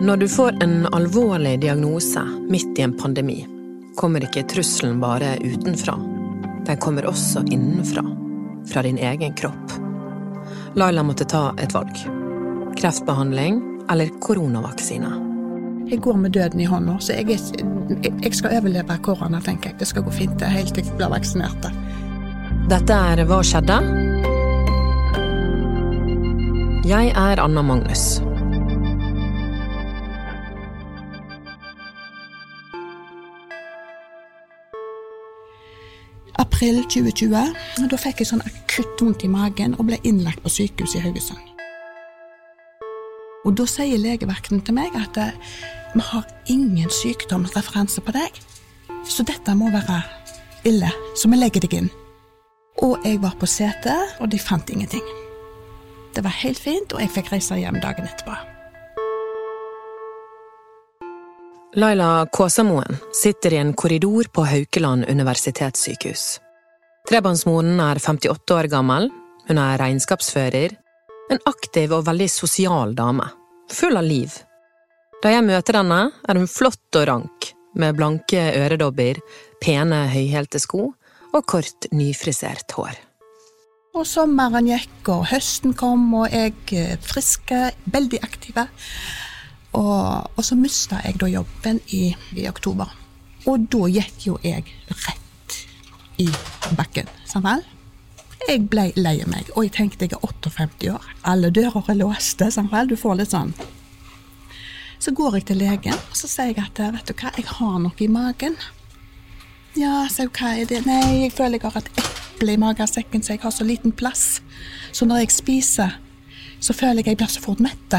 Når du får en alvorlig diagnose midt i en pandemi, kommer ikke trusselen bare utenfra. Den kommer også innenfra. Fra din egen kropp. Laila måtte ta et valg. Kreftbehandling eller koronavaksine. Jeg går med døden i hånda, så jeg, jeg skal overleve korona, tenker jeg. Det skal gå fint det helt til jeg blir vaksinert. Dette er Hva skjedde? Jeg er Anna Magnus. April 2020. Da fikk jeg sånn akutt vondt i magen og ble innlagt på sykehus i Haugesund. Og da sier legevakten til meg at eh, vi har ingen sykdomsreferanse på deg, så dette må være ille, så vi legger deg inn. Og jeg var på setet, og de fant ingenting. Det var helt fint, og jeg fikk reise hjem dagen etterpå. Laila Kåsamoen sitter i en korridor på Haukeland universitetssykehus. Trebarnsmoren er 58 år gammel, hun er regnskapsfører, en aktiv og veldig sosial dame, full av liv. Da jeg møter henne, er hun flott og rank, med blanke øredobber, pene høyhælte sko og kort, nyfrisert hår. Og sommeren gikk, og høsten kom, og jeg eh, friske, veldig aktive. Og, og så mista jeg da jobben i, i, oktober. Og da gikk jo jeg rett i bakken. Sant vel? Jeg ble lei meg, og jeg tenkte jeg er 58 år. Alle dører er låste. Sant vel? Du får litt sånn. Så går jeg til legen og så sier jeg at vet du hva, jeg har noe i magen. Ja, så hva er det? Nei, jeg føler jeg har et eple i magesekken, så jeg har så liten plass. Så når jeg spiser, så føler jeg jeg blir så fort mett.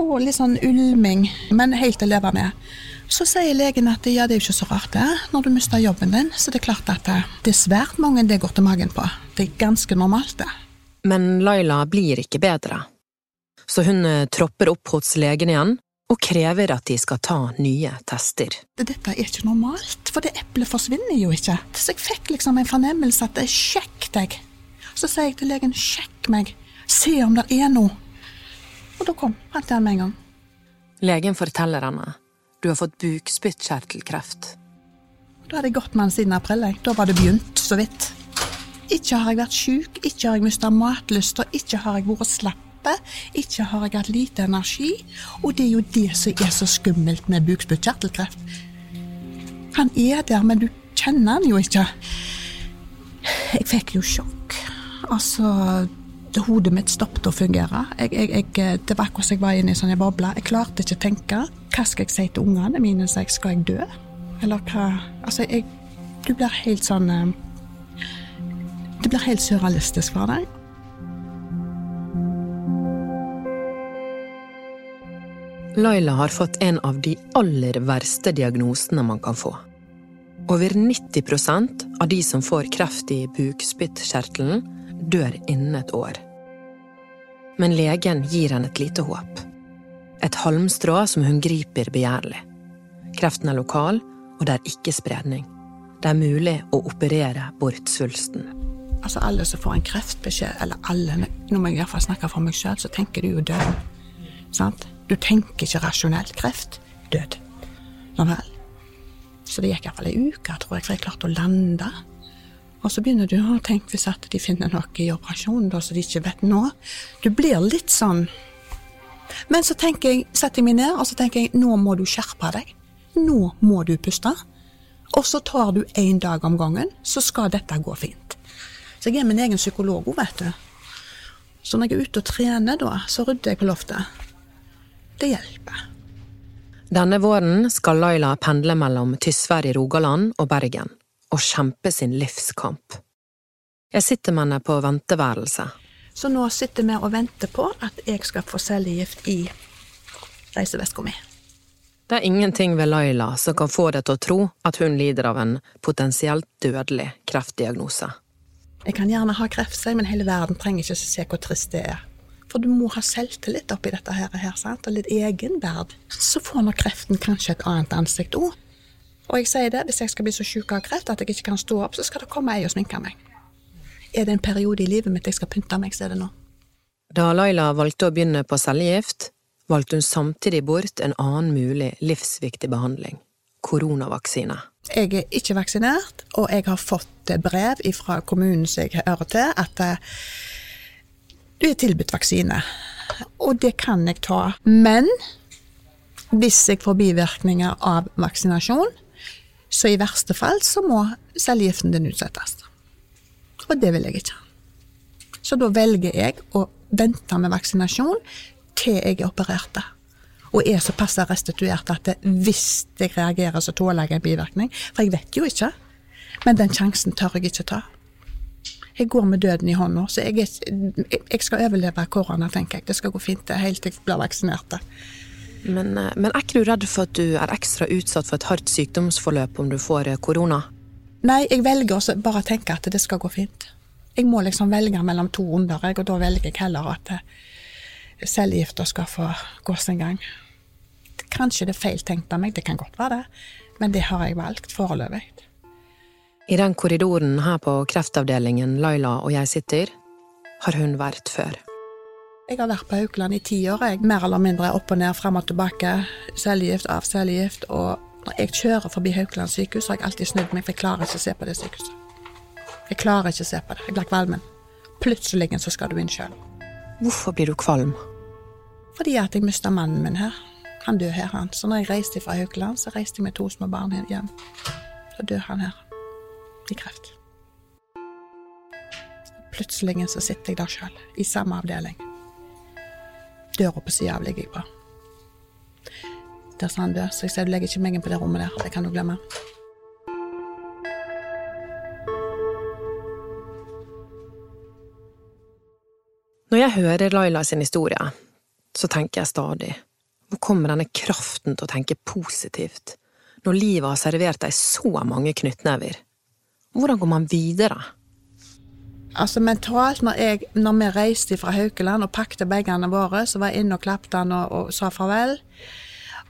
og litt sånn ulming, men helt å leve med. Så sier legen at ja, det er jo ikke så rart det, når du mister jobben din. Så det er klart at det er svært mange det går til magen på. Det er ganske normalt, det. Men Laila blir ikke bedre. Så hun eh, tropper opp hos legen igjen og krever at de skal ta nye tester. Dette er ikke normalt, for det eplet forsvinner jo ikke. Så jeg fikk liksom en fornemmelse at sjekk deg. Så sier jeg til legen sjekk meg, se om det er noe. Og da kom han til med en gang. Legen forteller henne du har fått bukspyttkjertelkreft. Da hadde jeg gått med den siden april. Da var det begynt, så vidt. Ikke har jeg vært sjuk, ikke har jeg mista matlyst, ikke har jeg vært slappe. Ikke har jeg hatt lite energi. Og det er jo det som er så skummelt med bukspyttkjertelkreft. Han er der, men du kjenner han jo ikke. Jeg fikk jo sjokk. Altså hodet mitt stoppet å fungere. Jeg, jeg, jeg, det var akkurat som jeg var inne i en sånn boble. Jeg klarte ikke å tenke. Hva skal jeg si til ungene mine? Skal jeg dø? Eller hva Altså, jeg Du blir helt sånn eh, Det blir helt surrealistisk for deg. Laila har fått en av de aller verste diagnosene man kan få. Over 90% av de som får kreft i bukspyttkjertelen, dør innen et år. Men legen gir henne et lite håp. Et halmstrå som hun griper begjærlig. Kreften er lokal, og det er ikke spredning. Det er mulig å operere bort svulsten. Altså Alle som får en kreftbeskjed, eller alle, nå må jeg iallfall snakke for meg sjøl, så tenker du jo død. Sant? Du tenker ikke rasjonelt. Kreft død. Nå vel. Så det gikk iallfall ei uke, tror jeg, for jeg klarte å lande. Og så begynner du å tenke hvis at de finner noe i operasjonen da, som de ikke vet nå. Du blir litt sånn Men så tenker jeg, setter jeg meg ned og så tenker jeg, nå må du skjerpe deg. Nå må du puste. Og så tar du én dag om gangen, så skal dette gå fint. Så jeg er min egen psykolog òg, vet du. Så når jeg er ute og trener, da, så rydder jeg på loftet. Det hjelper. Denne våren skal Laila pendle mellom Tysvær i Rogaland og Bergen og kjempe sin livskamp. Jeg sitter med henne på venteværelset. Så nå sitter vi og venter på at jeg skal få cellegift i reiseveska mi. Det er ingenting ved Laila som kan få deg til å tro at hun lider av en potensielt dødelig kreftdiagnose. Jeg kan gjerne ha kreft, men hele verden trenger ikke å se hvor trist det er. For du må ha selvtillit oppi dette her, her sant? og litt egenverd. Så får nå kreften kanskje et annet ansikt òg. Og jeg sier det, hvis jeg skal bli så sjuk av kreft at jeg ikke kan stå opp, så skal det komme ei og sminke meg. Er det en periode i livet mitt jeg skal pynte meg, så er det nå. Da Laila valgte å begynne på cellegift, valgte hun samtidig bort en annen mulig livsviktig behandling – koronavaksine. Jeg er ikke vaksinert, og jeg har fått brev fra kommunen som jeg hører til, at eh, du er tilbudt vaksine. Og det kan jeg ta. Men hvis jeg får bivirkninger av vaksinasjon, så i verste fall så må cellegiften din utsettes. Og det vil jeg ikke. Så da velger jeg å vente med vaksinasjon til jeg er operert. Og er såpass restituert at hvis jeg reagerer, så tåler jeg en bivirkning. For jeg vet jo ikke. Men den sjansen tør jeg ikke ta. Jeg går med døden i hånda, så jeg, jeg, skal overleve korona, tenker jeg. Det skal gå fint det, helt til jeg blir vaksinert. Men, eh, men, er ikke du redd for at du er ekstra utsatt for et hardt sykdomsforløp om du får eh, korona? Nei, jeg velger å bare tenke at det skal gå fint. Jeg må liksom velge mellom to onder, og da velger jeg heller at eh, cellegifta skal få gå sin gang. Kanskje det er feil tenkt av meg, det kan godt være det, men det har jeg valgt foreløpig. I den korridoren her på kreftavdelingen Laila og jeg sitter, har hun vært før. Jeg har vært på Haukeland i ti år, jeg. Mer eller mindre opp og ned, frem og tilbake. Cellegift, av cellegift. Og når jeg kjører forbi Haukeland sykehus, har jeg alltid snudd meg, for jeg klarer ikke å se på det sykehuset. Jeg klarer ikke å se på det. Jeg blir kvalmen. Plutselig så skal du inn sjøl. Hvorfor blir du kvalm? Fordi at jeg mista mannen min her. Han døde her, han. Så når jeg reiste fra Haukeland, så reiste jeg med to små barn hjem. Så døde han her. I kreft. Plutselig så sitter jeg der sjøl, i samme avdeling. Døra på sida av ligger jeg på. Der sa han dør, så jeg sier du legger ikke meg inn på det rommet der. Det kan du glemme. Når jeg hører Laila sin historie, så tenker jeg stadig hvor kommer denne kraften til å tenke positivt når livet har servert deg så mange knyttnever? Hvordan går man videre? Altså mentalt, når, jeg, når vi reiste fra Haukeland og pakket bagene våre, så var jeg inne og klappet han og, og, sa farvel,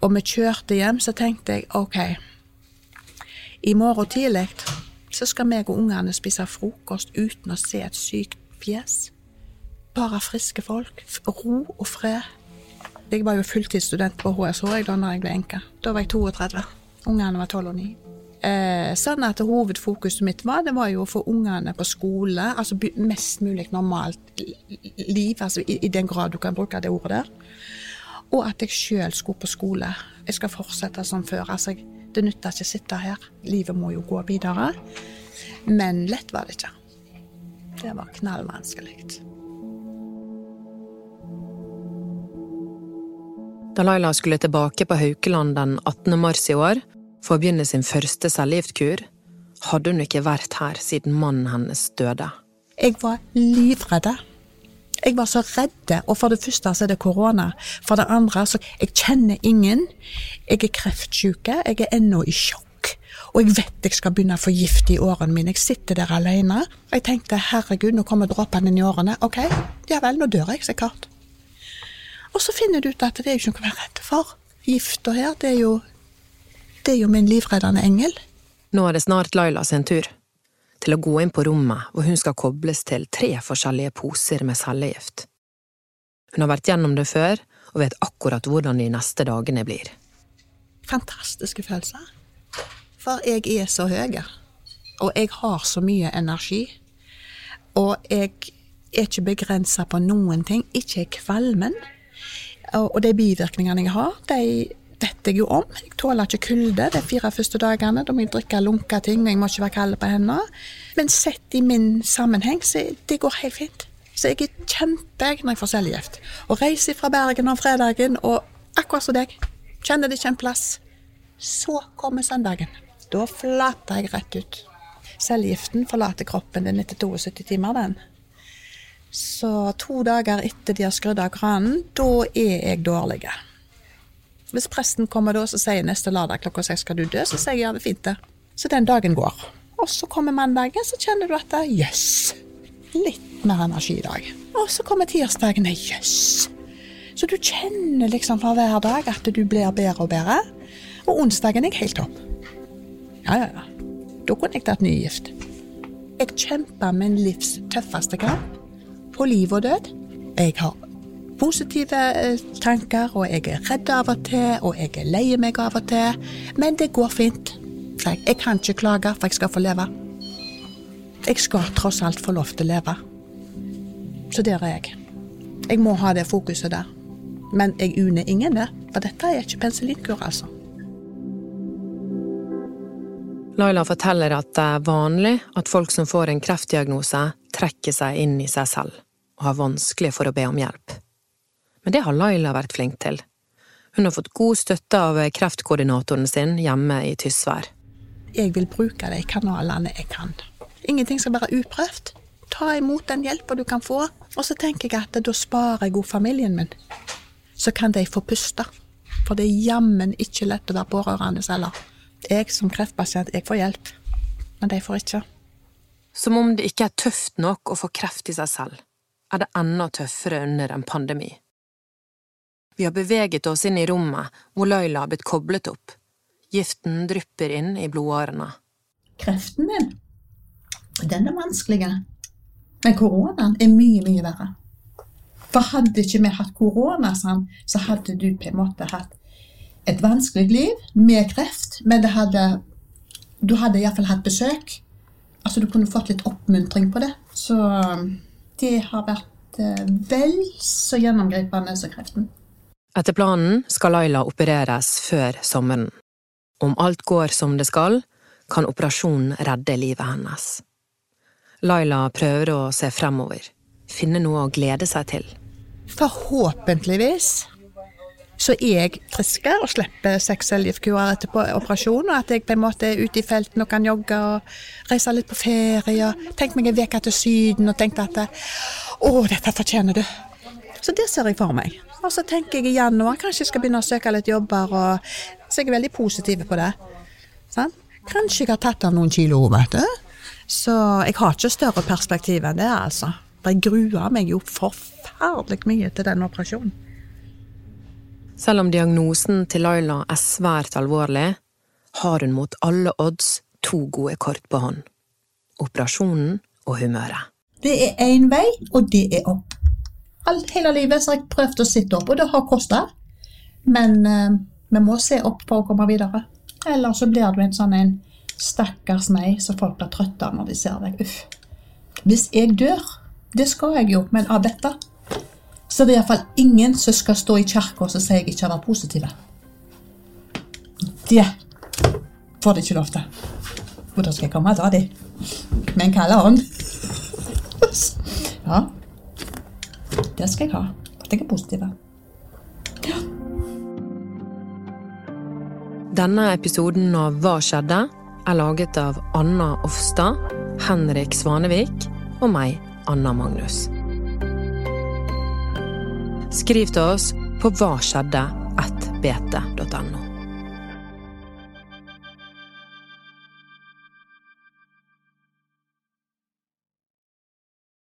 og vi kjørte hjem, så tenkte jeg OK, i morgen tidlig så skal meg og ungene spise frokost uten å se et sykt fjes. Bare friske folk. Ro og fred. Jeg var jo fulltidsstudent på HSH da når jeg ble enke. Da var jeg 32. Ungene var 12 og 9. Eh, sånn at hovedfokuset mitt var det var jo å få ungene på skole, altså mest mulig normalt liv, altså i, i, den grad du kan bruke det ordet der. Og at jeg sjøl skulle på skole. Jeg skal fortsette som før. altså Det nytter ikke å sitte her. Livet må jo gå videre. Men lett var det ikke. Det var knallvanskelig. Da Laila skulle tilbake på Haukeland den 18. mars i år, for å begynne sin første cellegiftkur, hadde hun ikke vært her siden mannen hennes døde. Jeg var livredd. Jeg var så redd. Og for det første så er det korona. For det andre så Jeg kjenner ingen. Jeg er kreftsyk. Jeg er ennå i sjokk. Og jeg vet jeg skal begynne å få gift i årene mine. Jeg sitter der alene. Og jeg tenkte herregud, nå kommer dråpene inn i årene. Ok, ja vel, nå dør jeg sikkert. Og så finner du ut at det er jo ikke noe å være redd for. Gifta her, det er jo det er jo min livreddende engel. Nå er det snart Laila sin tur. Til å gå inn på rommet hvor hun skal kobles til tre forskjellige poser med cellegift. Hun har vært gjennom det før og vet akkurat hvordan de neste dagene blir. Fantastiske følelser. For jeg er så høy, og jeg har så mye energi. Og jeg er ikke begrensa på noen ting. Ikke kvalmen. Og de bivirkningene jeg har, de vet jeg jo om. Jeg tåler ikke kulde de fire første dagene. Da må jeg drikke lunka ting, og jeg må ikke være kald på hendene. Men sett i min sammenheng, så det går helt fint. Så jeg er kjempeg når jeg får cellegift. Og reiser fra Bergen om fredagen, og akkurat som deg, kjenner det ikke en plass. Så kommer søndagen. Da flater jeg rett ut. Cellegiften forlater kroppen din etter 72 timer, den. Så to dager etter de har skrudd av kranen, da er jeg dårlig. Hvis presten kommer da og sier neste lørdag klokka seks skal du dø, så sier jeg ja, det er fint det. Så den dagen går. Og så kommer mandagen, så kjenner du at jøss, yes, litt mer energi i dag. Og så kommer tirsdagen, jøss. Yes. Så du kjenner liksom fra hver dag at du blir bedre og bedre. Og onsdagen er helt topp. Ja, ja, ja. Da kunne jeg tatt ny gift. Jeg kjemper min livs tøffeste kamp. På liv og død. Jeg har positive eh, tanker, og jeg er redd av og til, og jeg er lei meg av og til. Men det går fint. Jeg kan ikke klage, for jeg skal få leve. Jeg skal tross alt få lov til å leve. Så der er jeg. Jeg må ha det fokuset der. Men jeg uner ingen det, for dette er ikke penicillinkur, altså. Laila forteller at det er vanlig at folk som får en kreftdiagnose, trekker seg inn i seg selv og har vanskelig for å be om hjelp. Men det har Laila vært flink til. Hun har fått god støtte av kreftkoordinatoren sin hjemme i Tysvær. Jeg vil bruke de kanalene jeg kan. Ingenting skal være uprøvd. Ta imot den hjelpa du kan få. Og så tenker jeg at da sparer jeg god familien min. Så kan de få puste. For det er jammen ikke lett å være pårørende heller. Jeg som kreftpasient, jeg får hjelp. Men de får ikke. Som om det ikke er tøft nok å få kreft i seg selv, er det enda tøffere under en pandemi. Vi har beveget oss inn i rommet hvor Laila har blitt koblet opp. Giften drypper inn i blodårene. Kreften min, den er vanskelig. Men koronaen er mye, mye verre. For hadde ikke vi hatt korona, så hadde du på en måte hatt et vanskelig liv med kreft, men hadde, du hadde iallfall hatt besøk. Altså Du kunne fått litt oppmuntring på det. Så det har vært eh, vel så gjennomgripende som kreften. Etter planen skal Laila opereres før sommeren. Om alt går som det skal, kan operasjonen redde livet hennes. Laila prøver å se fremover, finne noe å glede seg til. Forhåpentligvis så er jeg friskere og slipper seks etterpå operasjonen, og at jeg på en måte er ute i felten og kan jogge og reise litt på ferie. og Tenk meg en uke til Syden og tenkte at å, dette fortjener du. Så det ser jeg for meg. Og så tenker jeg i januar kanskje jeg skal begynne å søke litt jobber, og så jeg er veldig positiv på det. Sånn? Kanskje jeg har tatt av noen kilo, vet du. Så jeg har ikke større perspektiv enn det, altså. For jeg gruer meg jo forferdelig mye til den operasjonen. Selv om diagnosen til Laila er svært alvorlig, har hun mot alle odds to gode kort på hånd. Operasjonen og humøret. Det er én vei, og det er opp. All, hele livet så har jeg prøvd å sitte opp, og det har kosta. Men eh, vi må se opp for å komme videre. Eller så blir du en sånn en stakkars meg som folk blir trøtte av når de ser deg. Uff. Hvis jeg dør, det skal jeg jo, men av dette så det er iallfall ingen som skal stå i kirka og si jeg ikke har vært positiv. Det får de ikke lov til. Da skal jeg komme og ta dem. med en kald hånd. Ja. Det skal jeg ha. At jeg er positiv. Ja. Denne episoden av Hva skjedde? er laget av Anna Offstad, Henrik Svanevik og meg, Anna Magnus. Skriv til oss på hva skjedde 1bt.no.